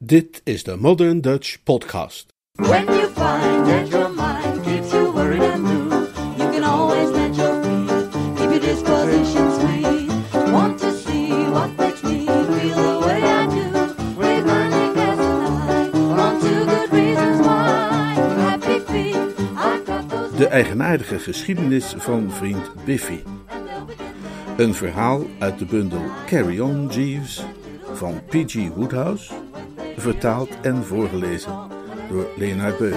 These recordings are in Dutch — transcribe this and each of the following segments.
Dit is de Modern Dutch Podcast. When you find that your mind keeps you worried and blue, you can always let your feet keep your disposition sweet. Want to see what makes me feel the way I do? We're burning gas tonight on two good reasons why. Happy feet, I've got those. De eigenaardige geschiedenis van vriend Biffy. Een verhaal uit de bundel Carry On Jeeves van P.G. Woodhouse, vertaald en voorgelezen door Leonard feet.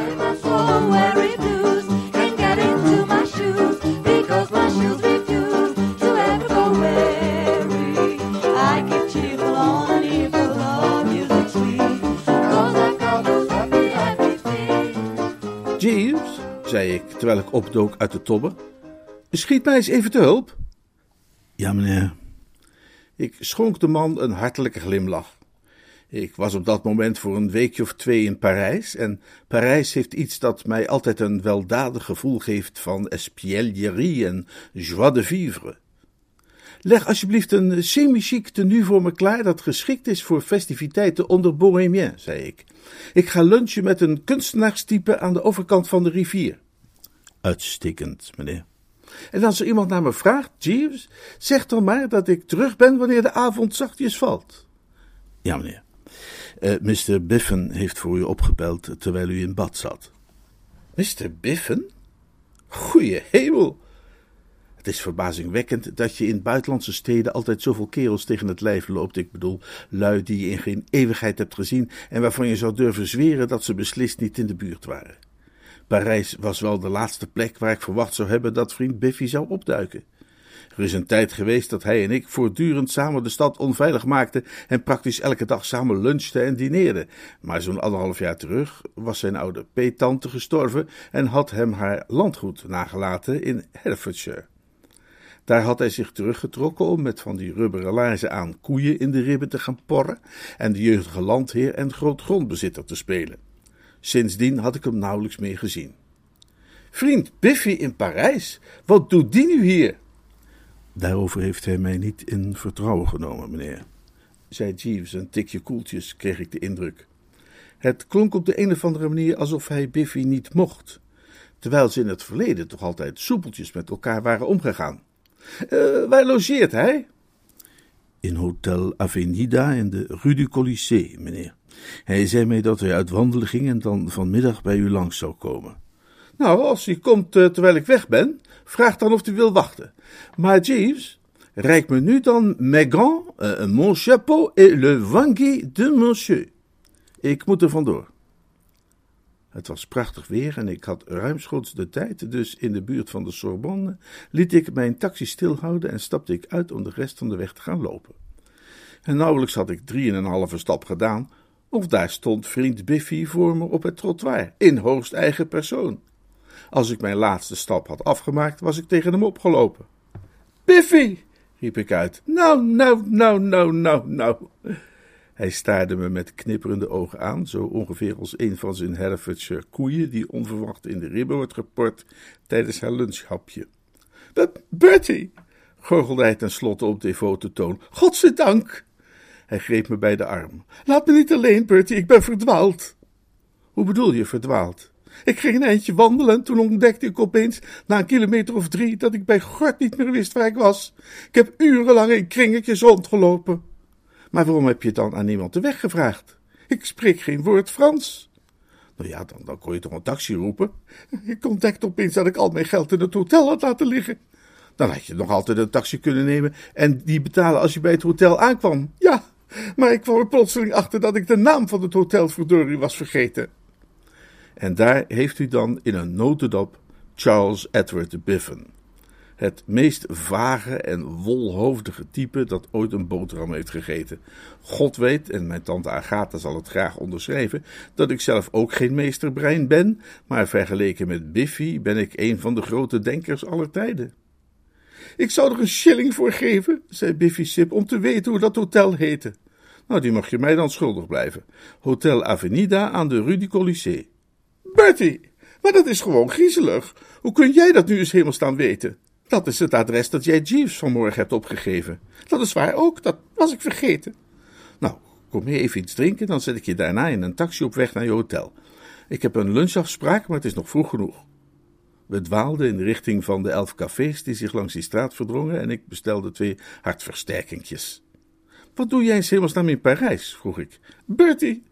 Jeeves, zei ik terwijl ik opdook uit de tobbe, schiet mij eens even te hulp. Ja, meneer. Ik schonk de man een hartelijke glimlach. Ik was op dat moment voor een weekje of twee in Parijs, en Parijs heeft iets dat mij altijd een weldadig gevoel geeft van espièglerie en joie de vivre. Leg alsjeblieft een semi-chic tenue voor me klaar dat geschikt is voor festiviteiten onder Bohémien, zei ik. Ik ga lunchen met een kunstenaarstype aan de overkant van de rivier. Uitstekend, meneer. En als er iemand naar me vraagt, Jeeves, zeg dan maar dat ik terug ben wanneer de avond zachtjes valt. Ja, meneer. Eh, Mr. Biffen heeft voor u opgebeld terwijl u in bad zat. Mr. Biffen? Goeie hemel! Het is verbazingwekkend dat je in buitenlandse steden altijd zoveel kerels tegen het lijf loopt. Ik bedoel, lui die je in geen eeuwigheid hebt gezien en waarvan je zou durven zweren dat ze beslist niet in de buurt waren. Parijs was wel de laatste plek waar ik verwacht zou hebben dat vriend Biffy zou opduiken. Er is een tijd geweest dat hij en ik voortdurend samen de stad onveilig maakten en praktisch elke dag samen lunchten en dineerden. Maar zo'n anderhalf jaar terug was zijn oude peetante gestorven en had hem haar landgoed nagelaten in Herefordshire. Daar had hij zich teruggetrokken om met van die rubberen laarzen aan koeien in de ribben te gaan porren en de jeugdige landheer en grootgrondbezitter te spelen. Sindsdien had ik hem nauwelijks meer gezien. Vriend Biffy in Parijs, wat doet die nu hier? Daarover heeft hij mij niet in vertrouwen genomen, meneer, zei Jeeves een tikje koeltjes, kreeg ik de indruk. Het klonk op de een of andere manier alsof hij Biffy niet mocht, terwijl ze in het verleden toch altijd soepeltjes met elkaar waren omgegaan. Eh, waar logeert hij? In Hotel Avenida in de Rue du Colisée, meneer. Hij zei mij dat hij uit wandelen ging en dan vanmiddag bij u langs zou komen. Nou, als hij komt eh, terwijl ik weg ben, vraag dan of hij wil wachten. Maar Jeeves, reik me nu dan mes gants, eh, mon chapeau et le wangi de monsieur. Ik moet er vandoor. Het was prachtig weer en ik had ruimschoots de tijd, dus in de buurt van de Sorbonne liet ik mijn taxi stilhouden en stapte ik uit om de rest van de weg te gaan lopen. En nauwelijks had ik drieënhalve stap gedaan, of daar stond vriend Biffy voor me op het trottoir, in hoogst eigen persoon. Als ik mijn laatste stap had afgemaakt, was ik tegen hem opgelopen. Biffy! riep ik uit. Nou, nou, nou, nou, nou, nou. Hij staarde me met knipperende ogen aan, zo ongeveer als een van zijn Herefordshire koeien die onverwacht in de ribben wordt geport tijdens haar lunchhapje. "B- Bertie, gorgelde hij tenslotte op devote toon, godzijdank. Hij greep me bij de arm. Laat me niet alleen, Bertie, ik ben verdwaald. Hoe bedoel je verdwaald? Ik ging een eindje wandelen en toen ontdekte ik opeens, na een kilometer of drie, dat ik bij God niet meer wist waar ik was. Ik heb urenlang in kringetjes rondgelopen. Maar waarom heb je dan aan niemand de weg gevraagd? Ik spreek geen woord Frans. Nou ja, dan, dan kon je toch een taxi roepen? Ik ontdekte opeens dat ik al mijn geld in het hotel had laten liggen. Dan had je nog altijd een taxi kunnen nemen en die betalen als je bij het hotel aankwam. Ja, maar ik kwam er plotseling achter dat ik de naam van het hotel verdorie was vergeten. En daar heeft u dan in een notendop Charles Edward Biffen. Het meest vage en wolhoofdige type dat ooit een boterham heeft gegeten. God weet, en mijn tante Agatha zal het graag onderschrijven, dat ik zelf ook geen meesterbrein ben, maar vergeleken met Biffy ben ik een van de grote denkers aller tijden. Ik zou er een shilling voor geven, zei Biffy Sip, om te weten hoe dat hotel heette. Nou, die mag je mij dan schuldig blijven. Hotel Avenida aan de Rue du Colisée. Bertie, maar dat is gewoon griezelig. Hoe kun jij dat nu eens helemaal staan weten? Dat is het adres dat jij Jeeves vanmorgen hebt opgegeven. Dat is waar ook, dat was ik vergeten. Nou, kom mee even iets drinken, dan zet ik je daarna in een taxi op weg naar je hotel. Ik heb een lunchafspraak, maar het is nog vroeg genoeg. We dwaalden in de richting van de elf cafés die zich langs die straat verdrongen en ik bestelde twee hartversterkingjes. Wat doe jij in hemelsnaam in Parijs? vroeg ik. Bertie,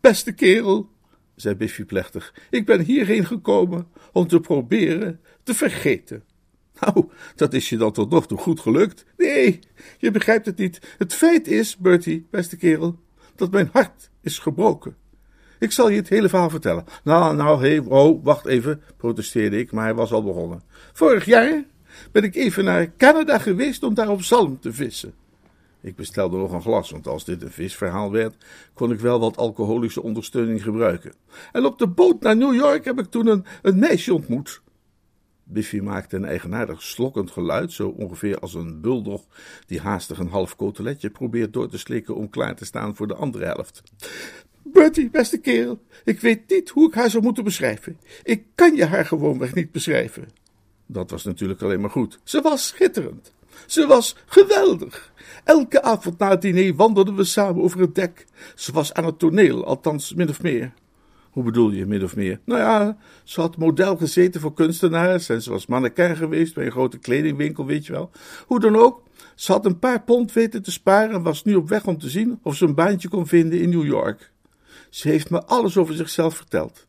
beste kerel, zei Biffy plechtig, ik ben hierheen gekomen om te proberen te vergeten. Nou, dat is je dan tot nog toe goed gelukt. Nee, je begrijpt het niet. Het feit is, Bertie, beste kerel, dat mijn hart is gebroken. Ik zal je het hele verhaal vertellen. Nou, nou, hé, oh, wacht even, protesteerde ik, maar hij was al begonnen. Vorig jaar ben ik even naar Canada geweest om daar op zalm te vissen. Ik bestelde nog een glas, want als dit een visverhaal werd, kon ik wel wat alcoholische ondersteuning gebruiken. En op de boot naar New York heb ik toen een, meisje ontmoet. Biffy maakte een eigenaardig slokkend geluid, zo ongeveer als een buldog die haastig een half koteletje probeert door te slikken om klaar te staan voor de andere helft. Bertie, beste kerel, ik weet niet hoe ik haar zou moeten beschrijven. Ik kan je haar gewoonweg niet beschrijven. Dat was natuurlijk alleen maar goed. Ze was schitterend. Ze was geweldig. Elke avond na het diner wandelden we samen over het dek. Ze was aan het toneel, althans min of meer. Hoe bedoel je, min of meer? Nou ja, ze had model gezeten voor kunstenaars en ze was mannequin geweest bij een grote kledingwinkel, weet je wel. Hoe dan ook, ze had een paar pond weten te sparen en was nu op weg om te zien of ze een baantje kon vinden in New York. Ze heeft me alles over zichzelf verteld.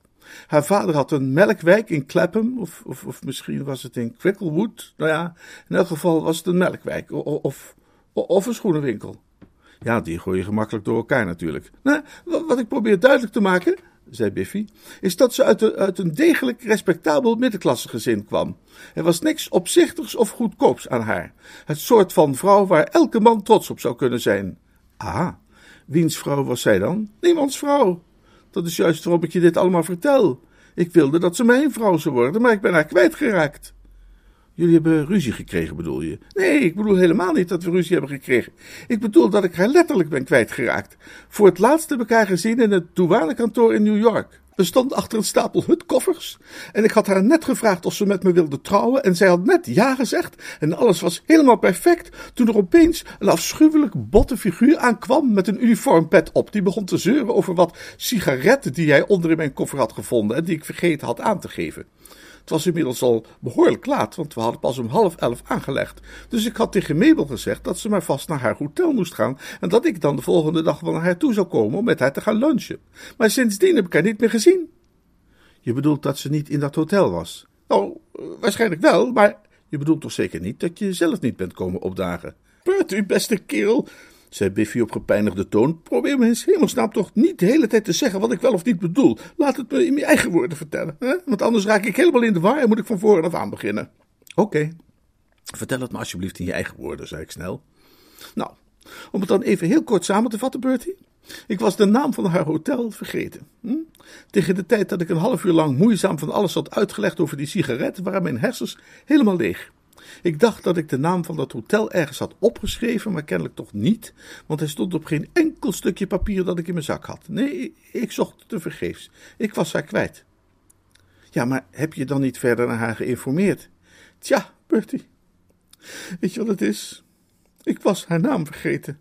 Haar vader had een melkwijk in Clapham, of, of, of misschien was het in Cricklewood. Nou ja, in elk geval was het een melkwijk, of, of, een schoenenwinkel. Ja, die gooi je gemakkelijk door elkaar natuurlijk. Nou, wat ik probeer duidelijk te maken, zei Biffy, is dat ze uit, uit een degelijk respectabel middenklassegezin kwam. Er was niks opzichtigs of goedkoops aan haar. Het soort van vrouw waar elke man trots op zou kunnen zijn. Ah, wiens vrouw was zij dan? Niemands vrouw. Dat is juist waarom ik je dit allemaal vertel. Ik wilde dat ze mijn vrouw zou worden, maar ik ben haar kwijtgeraakt. Jullie hebben ruzie gekregen, bedoel je? Nee, ik bedoel helemaal niet dat we ruzie hebben gekregen. Ik bedoel dat ik haar letterlijk ben kwijtgeraakt. Voor het laatst heb ik haar gezien in het douanekantoor in New York. We stonden achter een stapel hutkoffers en ik had haar net gevraagd of ze met me wilde trouwen en zij had net ja gezegd en alles was helemaal perfect toen er opeens een afschuwelijk botte figuur aankwam met een uniformpet op die begon te zeuren over wat sigaretten die hij onder in mijn koffer had gevonden en die ik vergeten had aan te geven. Het was inmiddels al behoorlijk laat, want we hadden pas om half elf aangelegd. Dus ik had tegen Mabel gezegd dat ze maar vast naar haar hotel moest gaan en dat ik dan de volgende dag wel naar haar toe zou komen om met haar te gaan lunchen. Maar sindsdien heb ik haar niet meer gezien. Je bedoelt dat ze niet in dat hotel was? Nou, waarschijnlijk wel, maar je bedoelt toch zeker niet dat je zelf niet bent komen opdagen? Bert, u beste kerel, zei Biffy op gepijnigde toon. Probeer me in hemelsnaam toch niet de hele tijd te zeggen wat ik wel of niet bedoel. Laat het me in mijn eigen woorden vertellen, hè? want anders raak ik helemaal in de war en moet ik van voren af aan beginnen. Oké, vertel het me alsjeblieft in je eigen woorden, zei ik snel. Nou, om het dan even heel kort samen te vatten, Bertie. Ik was de naam van haar hotel vergeten. Hm? Tegen de tijd dat ik een half uur lang moeizaam van alles had uitgelegd over die sigaret, waren mijn hersens helemaal leeg. Ik dacht dat ik de naam van dat hotel ergens had opgeschreven, maar kennelijk toch niet, want hij stond op geen enkel stukje papier dat ik in mijn zak had. Nee, ik zocht te vergeefs. Ik was haar kwijt. Ja, maar heb je dan niet verder naar haar geïnformeerd? Tja, Bertie, weet je wat het is? Ik was haar naam vergeten.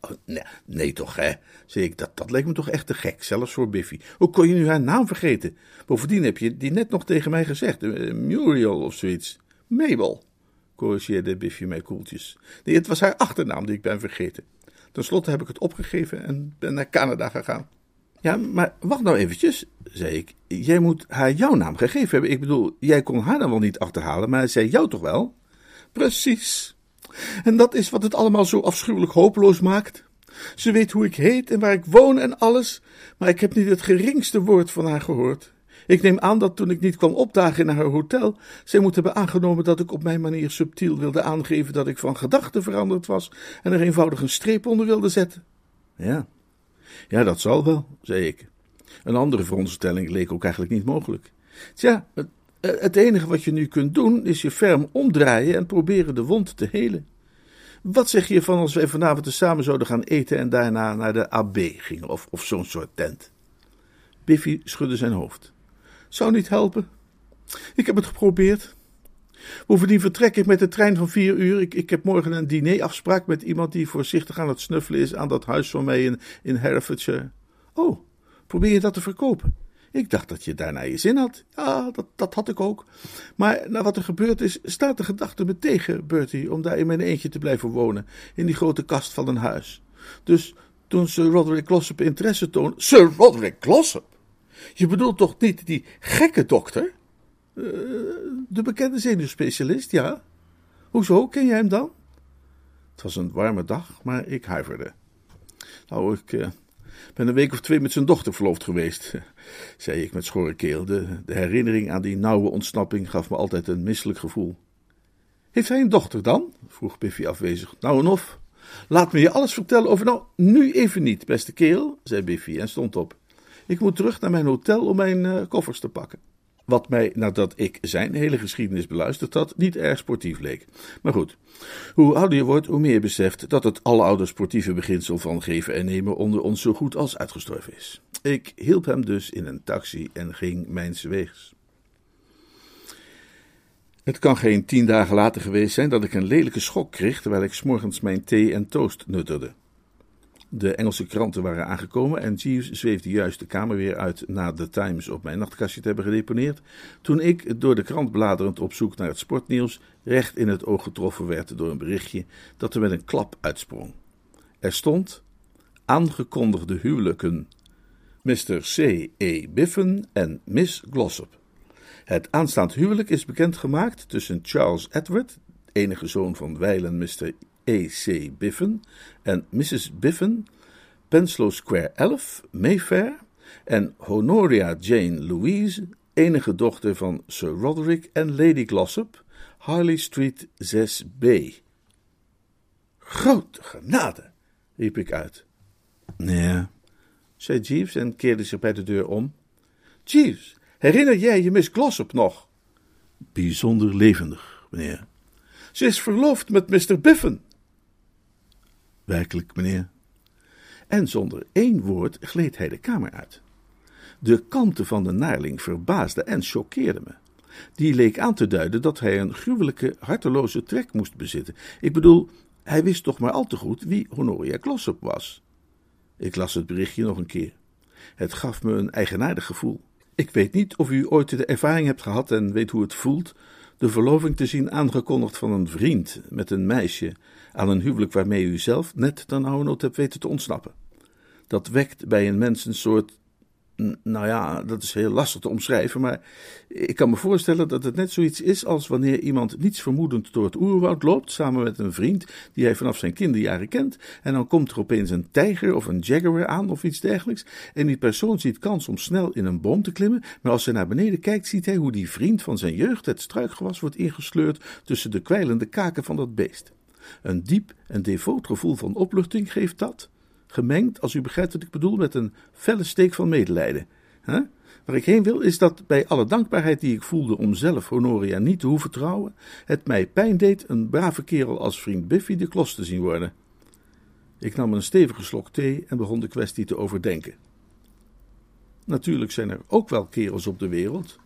Oh, nee, nee, toch, hè? Zei ik, dat, dat leek me toch echt te gek, zelfs voor Biffy. Hoe kon je nu haar naam vergeten? Bovendien heb je die net nog tegen mij gezegd, uh, Muriel of zoiets. Mabel, corrigeerde Biffy mij koeltjes. Nee, het was haar achternaam die ik ben vergeten. Ten slotte heb ik het opgegeven en ben naar Canada gegaan. Ja, maar wacht nou eventjes, zei ik. Jij moet haar jouw naam gegeven hebben. Ik bedoel, jij kon haar dan wel niet achterhalen, maar zij jou toch wel? Precies. En dat is wat het allemaal zo afschuwelijk hopeloos maakt. Ze weet hoe ik heet en waar ik woon en alles, maar ik heb niet het geringste woord van haar gehoord. Ik neem aan dat toen ik niet kwam opdagen in haar hotel, zij moet hebben aangenomen dat ik op mijn manier subtiel wilde aangeven dat ik van gedachten veranderd was en er eenvoudig een streep onder wilde zetten. Ja, ja, dat zal wel, zei ik. Een andere veronderstelling leek ook eigenlijk niet mogelijk. Tja, het, het enige wat je nu kunt doen is je ferm omdraaien en proberen de wond te helen. Wat zeg je van als wij vanavond samen zouden gaan eten en daarna naar de AB gingen, of, of zo'n soort tent? Biffy schudde zijn hoofd. Zou niet helpen. Ik heb het geprobeerd. Bovendien vertrek ik met de trein van vier uur. Ik, ik heb morgen een dinerafspraak met iemand die voorzichtig aan het snuffelen is aan dat huis van mij in, in Herefordshire. Oh, probeer je dat te verkopen? Ik dacht dat je daarna je zin had. Ja, dat, dat had ik ook. Maar na wat er gebeurd is, staat de gedachte me tegen, Bertie, om daar in mijn eentje te blijven wonen, in die grote kast van een huis. Dus toen Sir Roderick Glossop interesse toonde... Sir Roderick Glossop? Je bedoelt toch niet die gekke dokter? Uh, de bekende zenuwspecialist, ja. Hoezo, ken jij hem dan? Het was een warme dag, maar ik huiverde. Nou, ik uh, ben een week of twee met zijn dochter verloofd geweest, zei ik met schorre keel. De, de herinnering aan die nauwe ontsnapping gaf me altijd een misselijk gevoel. Heeft hij een dochter dan? vroeg Biffy afwezig. Nou en of. Laat me je alles vertellen over. Nou, nu even niet, beste kerel, zei Biffy en stond op. Ik moet terug naar mijn hotel om mijn uh, koffers te pakken. Wat mij, nadat ik zijn hele geschiedenis beluisterd had, niet erg sportief leek. Maar goed, hoe ouder je wordt, hoe meer je beseft dat het aloude sportieve beginsel van geven en nemen onder ons zo goed als uitgestorven is. Ik hielp hem dus in een taxi en ging mijns weegs. Het kan geen tien dagen later geweest zijn dat ik een lelijke schok kreeg terwijl ik s'morgens mijn thee en toast nutterde. De Engelse kranten waren aangekomen en Jeeves zweefde juist de kamer weer uit na de Times op mijn nachtkastje te hebben gedeponeerd, toen ik, door de krant bladerend op zoek naar het sportnieuws, recht in het oog getroffen werd door een berichtje dat er met een klap uitsprong. Er stond: aangekondigde huwelijken Mr. C. E. Biffen en Miss Glossop. Het aanstaand huwelijk is bekendgemaakt tussen Charles Edward, enige zoon van wijlen Mr. E.C. Biffen en Mrs. Biffen, Penslow Square 11, Mayfair, en Honoria Jane Louise, enige dochter van Sir Roderick en Lady Glossop, Harley Street 6b. Grote genade, riep ik uit. Nee, zei Jeeves en keerde zich bij de deur om. Jeeves, herinner jij je Miss Glossop nog? Bijzonder levendig, meneer. Ze is verloofd met Mr. Biffen. Werkelijk, meneer. En zonder één woord gleed hij de kamer uit. De kalmte van de naarling verbaasde en choqueerde me. Die leek aan te duiden dat hij een gruwelijke, harteloze trek moest bezitten. Ik bedoel, hij wist toch maar al te goed wie Honoria Glossop was. Ik las het berichtje nog een keer. Het gaf me een eigenaardig gevoel. Ik weet niet of u ooit de ervaring hebt gehad en weet hoe het voelt de verloving te zien aangekondigd van een vriend met een meisje aan een huwelijk waarmee u zelf net dan oude nood hebt weten te ontsnappen. Dat wekt bij een mens een soort nou ja, dat is heel lastig te omschrijven, maar ik kan me voorstellen dat het net zoiets is als wanneer iemand niets vermoedend door het oerwoud loopt, samen met een vriend die hij vanaf zijn kinderjaren kent, en dan komt er opeens een tijger of een jaguar aan of iets dergelijks, en die persoon ziet kans om snel in een boom te klimmen, maar als hij naar beneden kijkt, ziet hij hoe die vriend van zijn jeugd het struikgewas wordt ingesleurd tussen de kwijlende kaken van dat beest. Een diep en devoot gevoel van opluchting geeft dat, gemengd, als u begrijpt wat ik bedoel, met een felle steek van medelijden. Huh? Waar ik heen wil, is dat bij alle dankbaarheid die ik voelde om zelf Honoria niet te hoeven trouwen, het mij pijn deed een brave kerel als vriend Biffy de klos te zien worden. Ik nam een stevige slok thee en begon de kwestie te overdenken. Natuurlijk zijn er ook wel kerels op de wereld,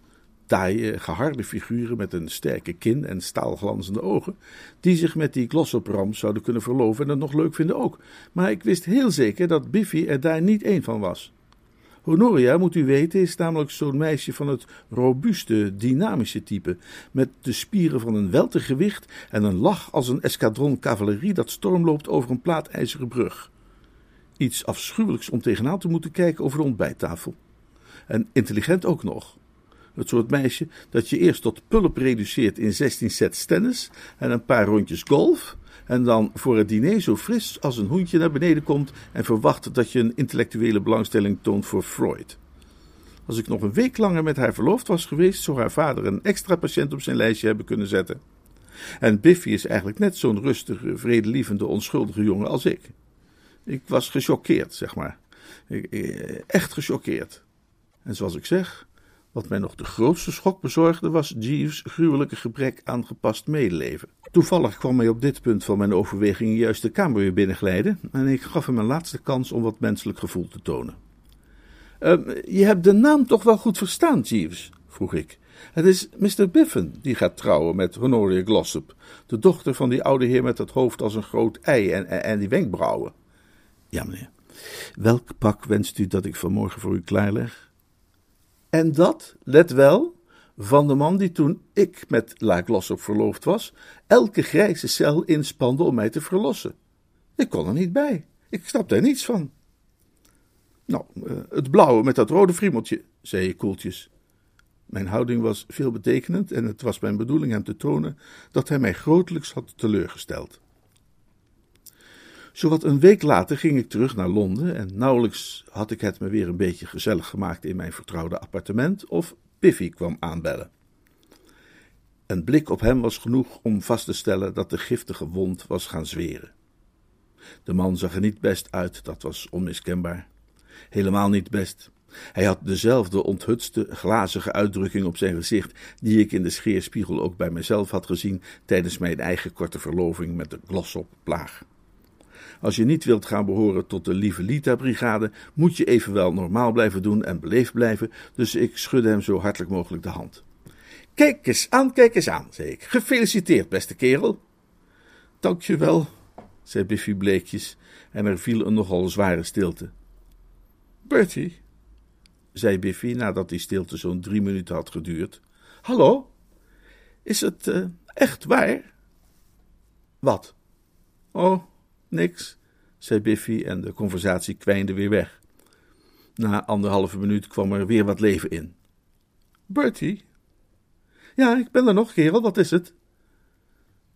taaie, geharde figuren met een sterke kin en staalglanzende ogen, die zich met die glossopram zouden kunnen verloven en het nog leuk vinden ook. Maar ik wist heel zeker dat Biffy er daar niet één van was. Honoria, moet u weten, is namelijk zo'n meisje van het robuuste, dynamische type, met de spieren van een weltergewicht en een lach als een eskadron cavalerie dat stormloopt over een plaatijzeren brug. Iets afschuwelijks om tegenaan te moeten kijken over de ontbijttafel. En intelligent ook nog. Het soort meisje dat je eerst tot pulp reduceert in 16 sets tennis en een paar rondjes golf. En dan voor het diner zo fris als een hoentje naar beneden komt en verwacht dat je een intellectuele belangstelling toont voor Freud. Als ik nog een week langer met haar verloofd was geweest, zou haar vader een extra patiënt op zijn lijstje hebben kunnen zetten. En Biffy is eigenlijk net zo'n rustige, vredelievende, onschuldige jongen als ik. Ik was gechoqueerd, zeg maar. echt gechoqueerd. En zoals ik zeg, wat mij nog de grootste schok bezorgde was Jeeves' gruwelijke gebrek aan gepast medeleven. Toevallig kwam mij op dit punt van mijn overwegingen juist de kamer weer binnenglijden en ik gaf hem een laatste kans om wat menselijk gevoel te tonen. Uh, je hebt de naam toch wel goed verstaan, Jeeves? vroeg ik. Het is Mr. Biffen die gaat trouwen met Honoria Glossop, de dochter van die oude heer met het hoofd als een groot ei en, en, en die wenkbrauwen. Ja, meneer. Welk pak wenst u dat ik vanmorgen voor u klaarleg? En dat, let wel, van de man die toen ik met La Glossop verloofd was, elke grijze cel inspande om mij te verlossen. Ik kon er niet bij. Ik snapte er niets van. Nou, eh, het blauwe met dat rode friemeltje, zei ik koeltjes. Mijn houding was veelbetekenend en het was mijn bedoeling hem te tonen dat hij mij grotelijks had teleurgesteld. Zowat een week later ging ik terug naar Londen en nauwelijks had ik het me weer een beetje gezellig gemaakt in mijn vertrouwde appartement of Piffy kwam aanbellen. Een blik op hem was genoeg om vast te stellen dat de giftige wond was gaan zweren. De man zag er niet best uit, dat was onmiskenbaar. Helemaal niet best. Hij had dezelfde onthutste, glazige uitdrukking op zijn gezicht die ik in de scheerspiegel ook bij mezelf had gezien tijdens mijn eigen korte verloving met de Glossop-plaag. Als je niet wilt gaan behoren tot de lieve moet je evenwel normaal blijven doen en beleefd blijven, dus ik schudde hem zo hartelijk mogelijk de hand. Kijk eens aan, kijk eens aan, zei ik. Gefeliciteerd, beste kerel. Dank je wel, zei Biffy bleekjes, en er viel een nogal zware stilte. Bertie, zei Biffy nadat die stilte zo'n drie minuten had geduurd. Hallo, is het uh, echt waar? Wat? Oh, niks, zei Biffy en de conversatie kwijnde weer weg. Na anderhalve minuut kwam er weer wat leven in. Bertie? Ja, ik ben er nog, kerel, wat is het?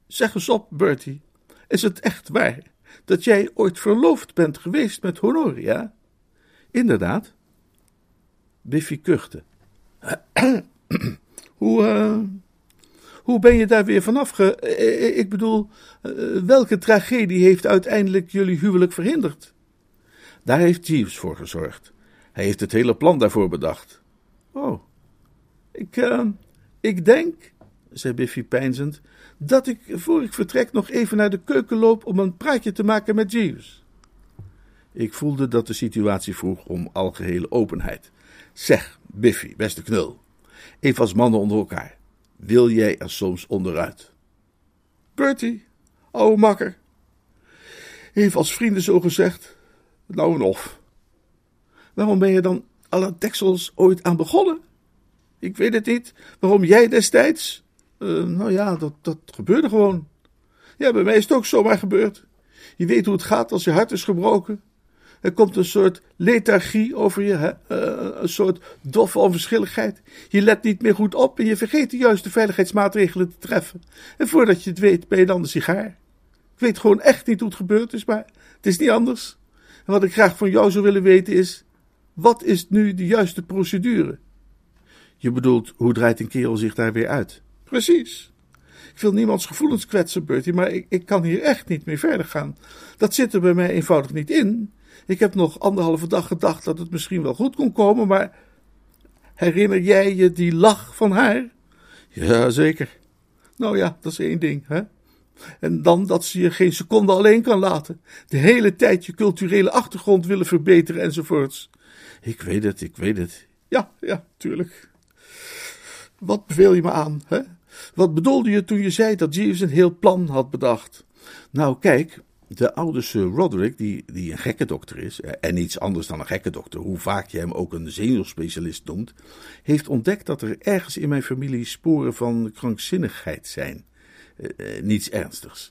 Zeg eens op, Bertie, is het echt waar dat jij ooit verloofd bent geweest met Honoria? Inderdaad. Biffy kuchte. hoe, uh, hoe ben je daar weer vanaf ge... Ik bedoel, welke tragedie heeft uiteindelijk jullie huwelijk verhinderd? Daar heeft Jeeves voor gezorgd. Hij heeft het hele plan daarvoor bedacht. Oh, ik, uh, ik denk, zei Biffy peinzend, dat ik voor ik vertrek nog even naar de keuken loop om een praatje te maken met Jeeves. Ik voelde dat de situatie vroeg om algehele openheid. Zeg, Biffy, beste knul, even als mannen onder elkaar, wil jij er soms onderuit? Bertie, ouwe makker, even als vrienden zo gezegd, nou en of. Waarom ben je dan alle deksels ooit aan begonnen? Ik weet het niet. Waarom jij destijds? Uh, nou ja, dat, dat gebeurde gewoon. Ja, bij mij is het ook zomaar gebeurd. Je weet hoe het gaat als je hart is gebroken. Er komt een soort lethargie over je, hè? Uh, een soort doffe onverschilligheid. Je let niet meer goed op en je vergeet de juiste veiligheidsmaatregelen te treffen. En voordat je het weet, ben je dan de sigaar. Ik weet gewoon echt niet hoe het gebeurd is, maar het is niet anders. En wat ik graag van jou zou willen weten is: wat is nu de juiste procedure? Je bedoelt, hoe draait een kerel zich daar weer uit? Precies. Ik wil niemands gevoelens kwetsen, Bertie, maar ik, ik kan hier echt niet meer verder gaan. Dat zit er bij mij eenvoudig niet in. Ik heb nog anderhalve dag gedacht dat het misschien wel goed kon komen, maar. Herinner jij je die lach van haar? Ja, zeker. Nou ja, dat is één ding, hè? En dan dat ze je geen seconde alleen kan laten. De hele tijd je culturele achtergrond willen verbeteren enzovoorts. Ik weet het, ik weet het. Ja, ja, tuurlijk. Wat beveel je me aan, hè? Wat bedoelde je toen je zei dat Jeeves een heel plan had bedacht? Nou, kijk, de oude Sir Roderick, die, die een gekke dokter is, eh, en niets anders dan een gekke dokter, hoe vaak je hem ook een zenuwspecialist noemt, heeft ontdekt dat er ergens in mijn familie sporen van krankzinnigheid zijn. Uh, uh, niets ernstigs.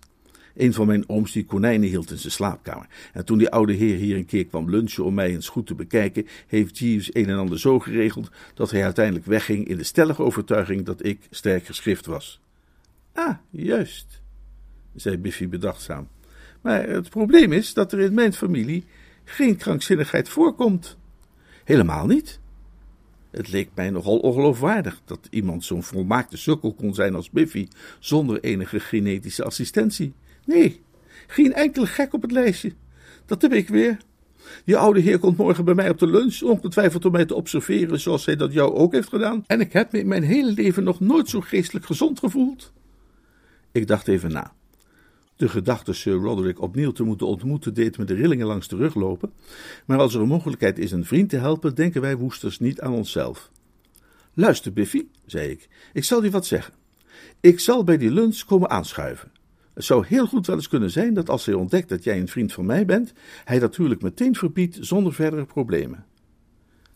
Een van mijn ooms die konijnen hield in zijn slaapkamer. En toen die oude heer hier een keer kwam lunchen om mij eens goed te bekijken, heeft Jeeves een en ander zo geregeld dat hij uiteindelijk wegging in de stellige overtuiging dat ik sterk geschrift was. Ah, juist, zei Biffy bedachtzaam. Maar het probleem is dat er in mijn familie geen krankzinnigheid voorkomt. Helemaal niet. Het leek mij nogal ongeloofwaardig dat iemand zo'n volmaakte sukkel kon zijn als Biffy zonder enige genetische assistentie. Nee, geen enkele gek op het lijstje. Dat heb ik weer. Die oude heer komt morgen bij mij op de lunch, ongetwijfeld om mij te observeren zoals hij dat jou ook heeft gedaan. En ik heb me in mijn hele leven nog nooit zo geestelijk gezond gevoeld. Ik dacht even na. De gedachte Sir Roderick opnieuw te moeten ontmoeten deed me de rillingen langs de rug lopen, maar als er een mogelijkheid is een vriend te helpen, denken wij woesters niet aan onszelf. Luister, Biffy, zei ik, ik zal je wat zeggen. Ik zal bij die lunch komen aanschuiven. Het zou heel goed wel eens kunnen zijn dat als hij ontdekt dat jij een vriend van mij bent, hij dat huwelijk meteen verbiedt zonder verdere problemen.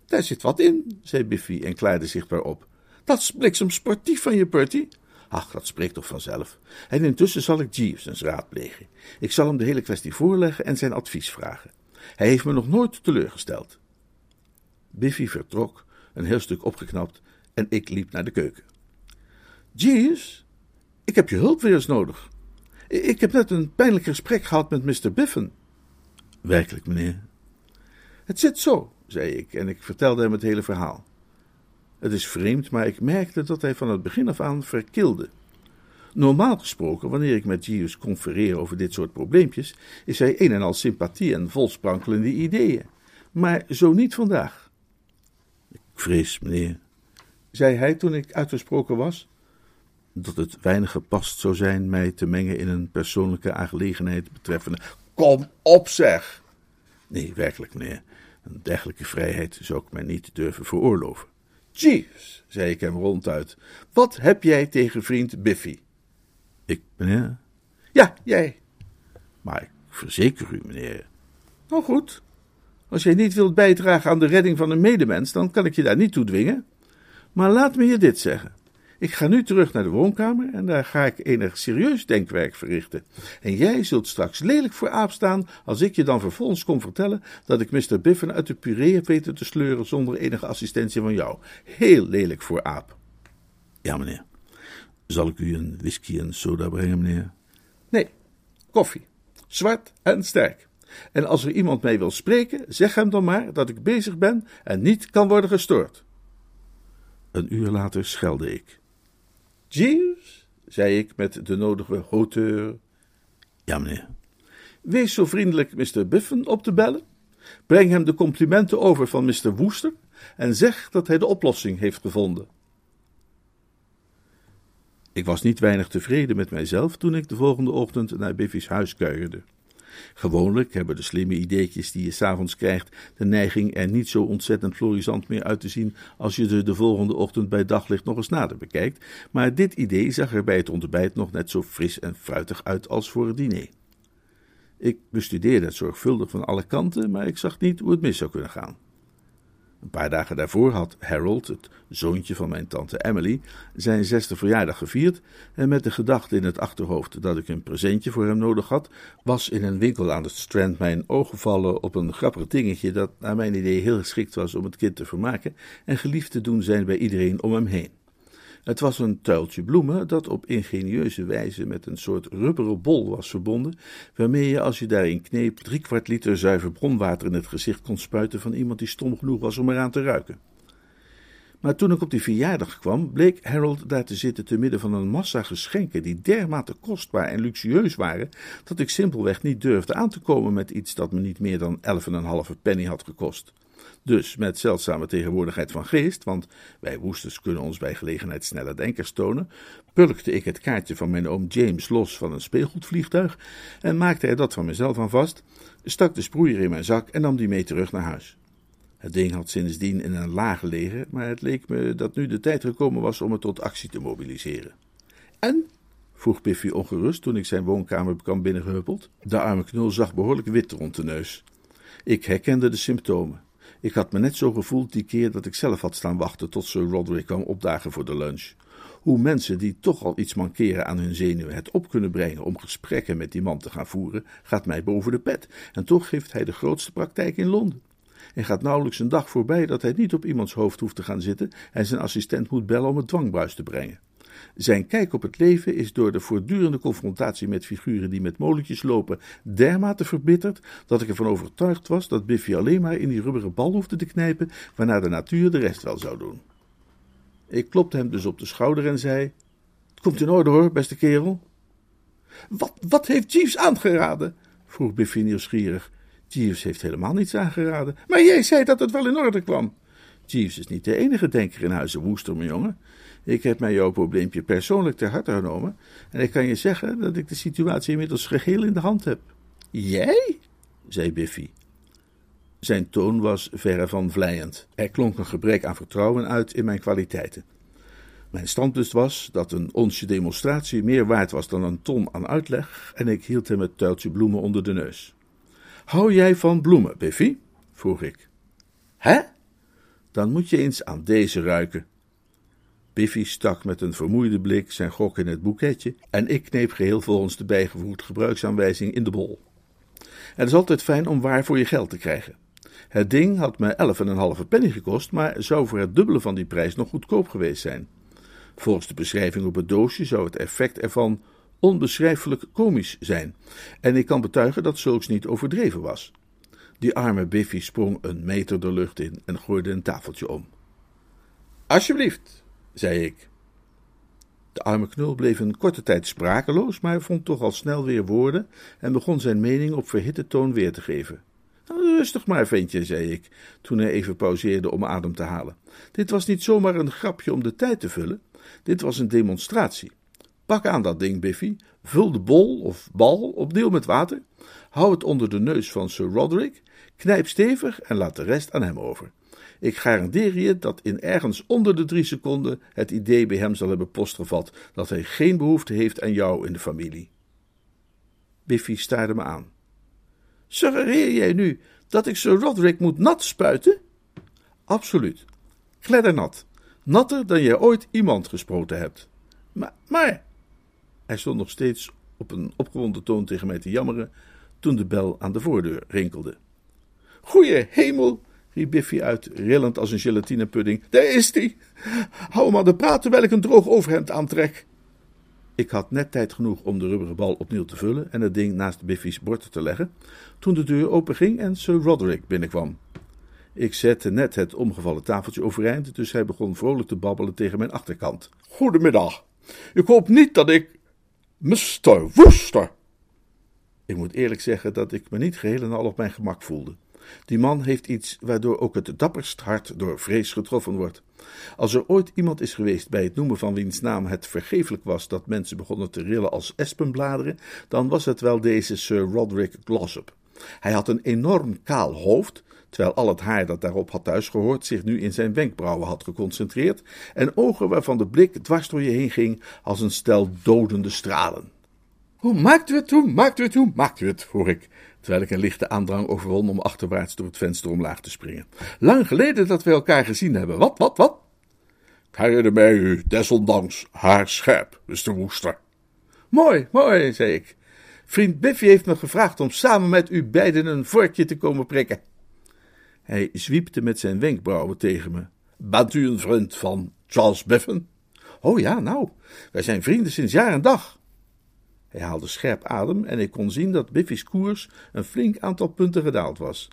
Daar zit wat in, zei Biffy en klaarde zichtbaar op. Dat is bliksem sportief van je, Bertie. Ach, dat spreekt toch vanzelf. En intussen zal ik Jeeves eens raadplegen. Ik zal hem de hele kwestie voorleggen en zijn advies vragen. Hij heeft me nog nooit teleurgesteld. Biffy vertrok, een heel stuk opgeknapt, en ik liep naar de keuken. Jeeves, ik heb je hulp weer eens nodig. Ik heb net een pijnlijk gesprek gehad met Mr. Biffen. Werkelijk, meneer. Het zit zo, zei ik, en ik vertelde hem het hele verhaal. Het is vreemd, maar ik merkte dat hij van het begin af aan verkilde. Normaal gesproken, wanneer ik met Jeeves confereer over dit soort probleempjes, is hij een en al sympathie en vol sprankelende ideeën. Maar zo niet vandaag. Ik vrees, meneer, zei hij toen ik uitgesproken was, dat het weinig gepast zou zijn mij te mengen in een persoonlijke aangelegenheid betreffende. Kom op, zeg! Nee, werkelijk, meneer. Een dergelijke vrijheid zou ik mij niet durven veroorloven. Jeeves, zei ik hem ronduit, wat heb jij tegen vriend Biffy? Ik, meneer? Ja, jij. Maar ik verzeker u, meneer. Nou goed, als jij niet wilt bijdragen aan de redding van een medemens, dan kan ik je daar niet toe dwingen. Maar laat me je dit zeggen. Ik ga nu terug naar de woonkamer en daar ga ik enig serieus denkwerk verrichten. En jij zult straks lelijk voor aap staan als ik je dan vervolgens kom vertellen dat ik Mr. Biffen uit de puree heb weten te sleuren zonder enige assistentie van jou. Heel lelijk voor aap. Ja, meneer. Zal ik u een whisky en soda brengen, meneer? Nee, koffie. Zwart en sterk. En als er iemand mij wil spreken, zeg hem dan maar dat ik bezig ben en niet kan worden gestoord. Een uur later schelde ik. Jeeves, zei ik met de nodige hauteur. Ja, meneer. Wees zo vriendelijk Mr. Biffen op te bellen. Breng hem de complimenten over van Mr. Woester en zeg dat hij de oplossing heeft gevonden. Ik was niet weinig tevreden met mijzelf toen ik de volgende ochtend naar Biffy's huis kuierde. Gewoonlijk hebben de slimme ideetjes die je s'avonds krijgt de neiging er niet zo ontzettend florisant meer uit te zien als je ze de volgende ochtend bij daglicht nog eens nader bekijkt, maar dit idee zag er bij het ontbijt nog net zo fris en fruitig uit als voor het diner. Ik bestudeerde het zorgvuldig van alle kanten, maar ik zag niet hoe het mis zou kunnen gaan. Een paar dagen daarvoor had Harold, het zoontje van mijn tante Emily, zijn zesde verjaardag gevierd en met de gedachte in het achterhoofd dat ik een presentje voor hem nodig had, was in een winkel aan het Strand mijn oog gevallen op een grappig dingetje dat naar mijn idee heel geschikt was om het kind te vermaken en geliefd te doen zijn bij iedereen om hem heen. Het was een tuiltje bloemen dat op ingenieuze wijze met een soort rubberen bol was verbonden, waarmee je als je daarin kneep driekwart liter zuiver bronwater in het gezicht kon spuiten van iemand die stom genoeg was om eraan te ruiken. Maar toen ik op die verjaardag kwam, bleek Harold daar te zitten te midden van een massa geschenken die dermate kostbaar en luxueus waren, dat ik simpelweg niet durfde aan te komen met iets dat me niet meer dan elf en een halve penny had gekost. Dus met zeldzame tegenwoordigheid van geest, want wij woesters kunnen ons bij gelegenheid sneller denkers tonen, pulkte ik het kaartje van mijn oom James los van een speelgoedvliegtuig en maakte er dat van mezelf aan vast, stak de sproeier in mijn zak en nam die mee terug naar huis. Het ding had sindsdien in een laag gelegen, maar het leek me dat nu de tijd gekomen was om het tot actie te mobiliseren. En? vroeg Biffy ongerust toen ik zijn woonkamer kwam binnengehuppeld. De arme knul zag behoorlijk wit rond de neus. Ik herkende de symptomen. Ik had me net zo gevoeld die keer dat ik zelf had staan wachten tot Sir Roderick kwam opdagen voor de lunch. Hoe mensen die toch al iets mankeren aan hun zenuwen het op kunnen brengen om gesprekken met die man te gaan voeren, gaat mij boven de pet. En toch heeft hij de grootste praktijk in Londen. En gaat nauwelijks een dag voorbij dat hij niet op iemands hoofd hoeft te gaan zitten en zijn assistent moet bellen om het dwangbuis te brengen. Zijn kijk op het leven is door de voortdurende confrontatie met figuren die met molentjes lopen dermate verbitterd dat ik ervan overtuigd was dat Biffy alleen maar in die rubberen bal hoefde te knijpen, waarna de natuur de rest wel zou doen. Ik klopte hem dus op de schouder en zei: Het komt in orde hoor, beste kerel. Wat, wat heeft Jeeves aangeraden? vroeg Biffy nieuwsgierig. Jeeves heeft helemaal niets aangeraden. Maar jij zei dat het wel in orde kwam. Jeeves is niet de enige denker in huizen Woester, mijn jongen. Ik heb mij jouw probleempje persoonlijk ter harte genomen en ik kan je zeggen dat ik de situatie inmiddels geheel in de hand heb. Jij? zei Biffy. Zijn toon was verre van vleiend. Er klonk een gebrek aan vertrouwen uit in mijn kwaliteiten. Mijn standpunt was dat een onsje demonstratie meer waard was dan een ton aan uitleg, en ik hield hem het tuiltje bloemen onder de neus. Hou jij van bloemen, Biffy? vroeg ik. Hè? Dan moet je eens aan deze ruiken. Biffy stak met een vermoeide blik zijn gok in het boeketje en ik kneep geheel volgens de bijgevoerd gebruiksaanwijzing in de bol. Het is altijd fijn om waar voor je geld te krijgen. Het ding had me elf en een halve penny gekost, maar zou voor het dubbele van die prijs nog goedkoop geweest zijn. Volgens de beschrijving op het doosje zou het effect ervan onbeschrijfelijk komisch zijn, en ik kan betuigen dat zulks niet overdreven was. Die arme Biffy sprong een meter de lucht in en gooide een tafeltje om. Alsjeblieft, zei ik. De arme knul bleef een korte tijd sprakeloos, maar vond toch al snel weer woorden en begon zijn mening op verhitte toon weer te geven. Nou, rustig maar, ventje, zei ik, toen hij even pauzeerde om adem te halen. Dit was niet zomaar een grapje om de tijd te vullen, dit was een demonstratie. Pak aan dat ding, Biffy, vul de bol of bal opnieuw met water, hou het onder de neus van Sir Roderick, knijp stevig en laat de rest aan hem over. Ik garandeer je dat in ergens onder de drie seconden het idee bij hem zal hebben postgevat dat hij geen behoefte heeft aan jou in de familie. Biffy staarde me aan. Suggereer jij nu dat ik Sir Roderick moet nat spuiten? Absoluut. Kleddernat. Natter dan jij ooit iemand gesproken hebt. Maar, maar. Hij stond nog steeds op een opgewonden toon tegen mij te jammeren toen de bel aan de voordeur rinkelde. Goeie hemel, riep Biffy uit, rillend als een gelatinepudding. Daar is die! Hou maar de praat terwijl ik een droog overhemd aantrek. Ik had net tijd genoeg om de rubberen bal opnieuw te vullen en het ding naast Biffy's bord te leggen, toen de deur openging en Sir Roderick binnenkwam. Ik zette net het omgevallen tafeltje overeind, dus hij begon vrolijk te babbelen tegen mijn achterkant. Goedemiddag. Ik hoop niet dat ik... Mr. Wooster. Ik moet eerlijk zeggen dat ik me niet geheel en al op mijn gemak voelde. Die man heeft iets waardoor ook het dapperst hart door vrees getroffen wordt. Als er ooit iemand is geweest bij het noemen van wiens naam het vergeeflijk was dat mensen begonnen te rillen als espenbladeren, dan was het wel deze Sir Roderick Glossop. Hij had een enorm kaal hoofd, terwijl al het haar dat daarop had thuisgehoord zich nu in zijn wenkbrauwen had geconcentreerd, en ogen waarvan de blik dwars door je heen ging als een stel dodende stralen. Hoe maakt u het, hoe maakt u het, hoe maakt u het, vroeg ik, terwijl ik een lichte aandrang overwon om achterwaarts door het venster omlaag te springen. Lang geleden dat we elkaar gezien hebben. Wat, wat, wat? Ik herinner mij u desondanks haar scherp, Mr. Woester. Mooi, mooi, zei ik. Vriend Biffy heeft me gevraagd om samen met u beiden een vorkje te komen prikken. Hij zwiepte met zijn wenkbrauwen tegen me. Bent u een vriend van Charles Biffen? Oh ja, nou, wij zijn vrienden sinds jaar en dag. Hij haalde scherp adem en ik kon zien dat Biffy's koers een flink aantal punten gedaald was.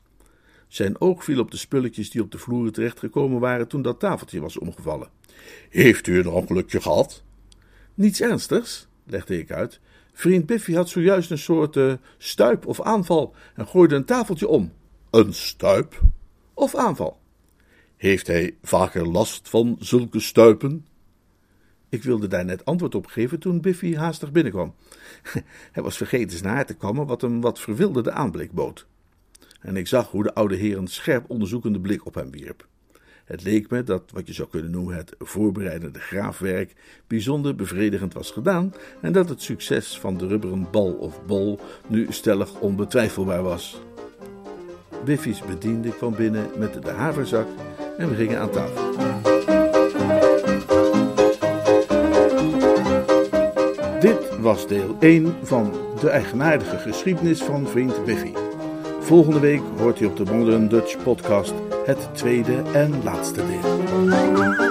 Zijn oog viel op de spulletjes die op de vloer terechtgekomen waren toen dat tafeltje was omgevallen. Heeft u een ongelukje gehad? Niets ernstigs, legde ik uit. Vriend Biffy had zojuist een soort uh, stuip of aanval en gooide een tafeltje om. Een stuip? Of aanval. Heeft hij vaker last van zulke stuipen? Ik wilde daar net antwoord op geven toen Biffy haastig binnenkwam. Hij was vergeten zijn haar te kammen, wat hem wat verwilderde aanblik bood. En ik zag hoe de oude heer een scherp onderzoekende blik op hem wierp. Het leek me dat wat je zou kunnen noemen het voorbereidende graafwerk bijzonder bevredigend was gedaan en dat het succes van de rubberen bal of bol nu stellig onbetwijfelbaar was. Biffy's bediende kwam binnen met de haverzak en we gingen aan tafel. Was deel 1 van de eigenaardige geschiedenis van vriend Biffy. Volgende week hoort u op de Modern Dutch podcast het tweede en laatste deel.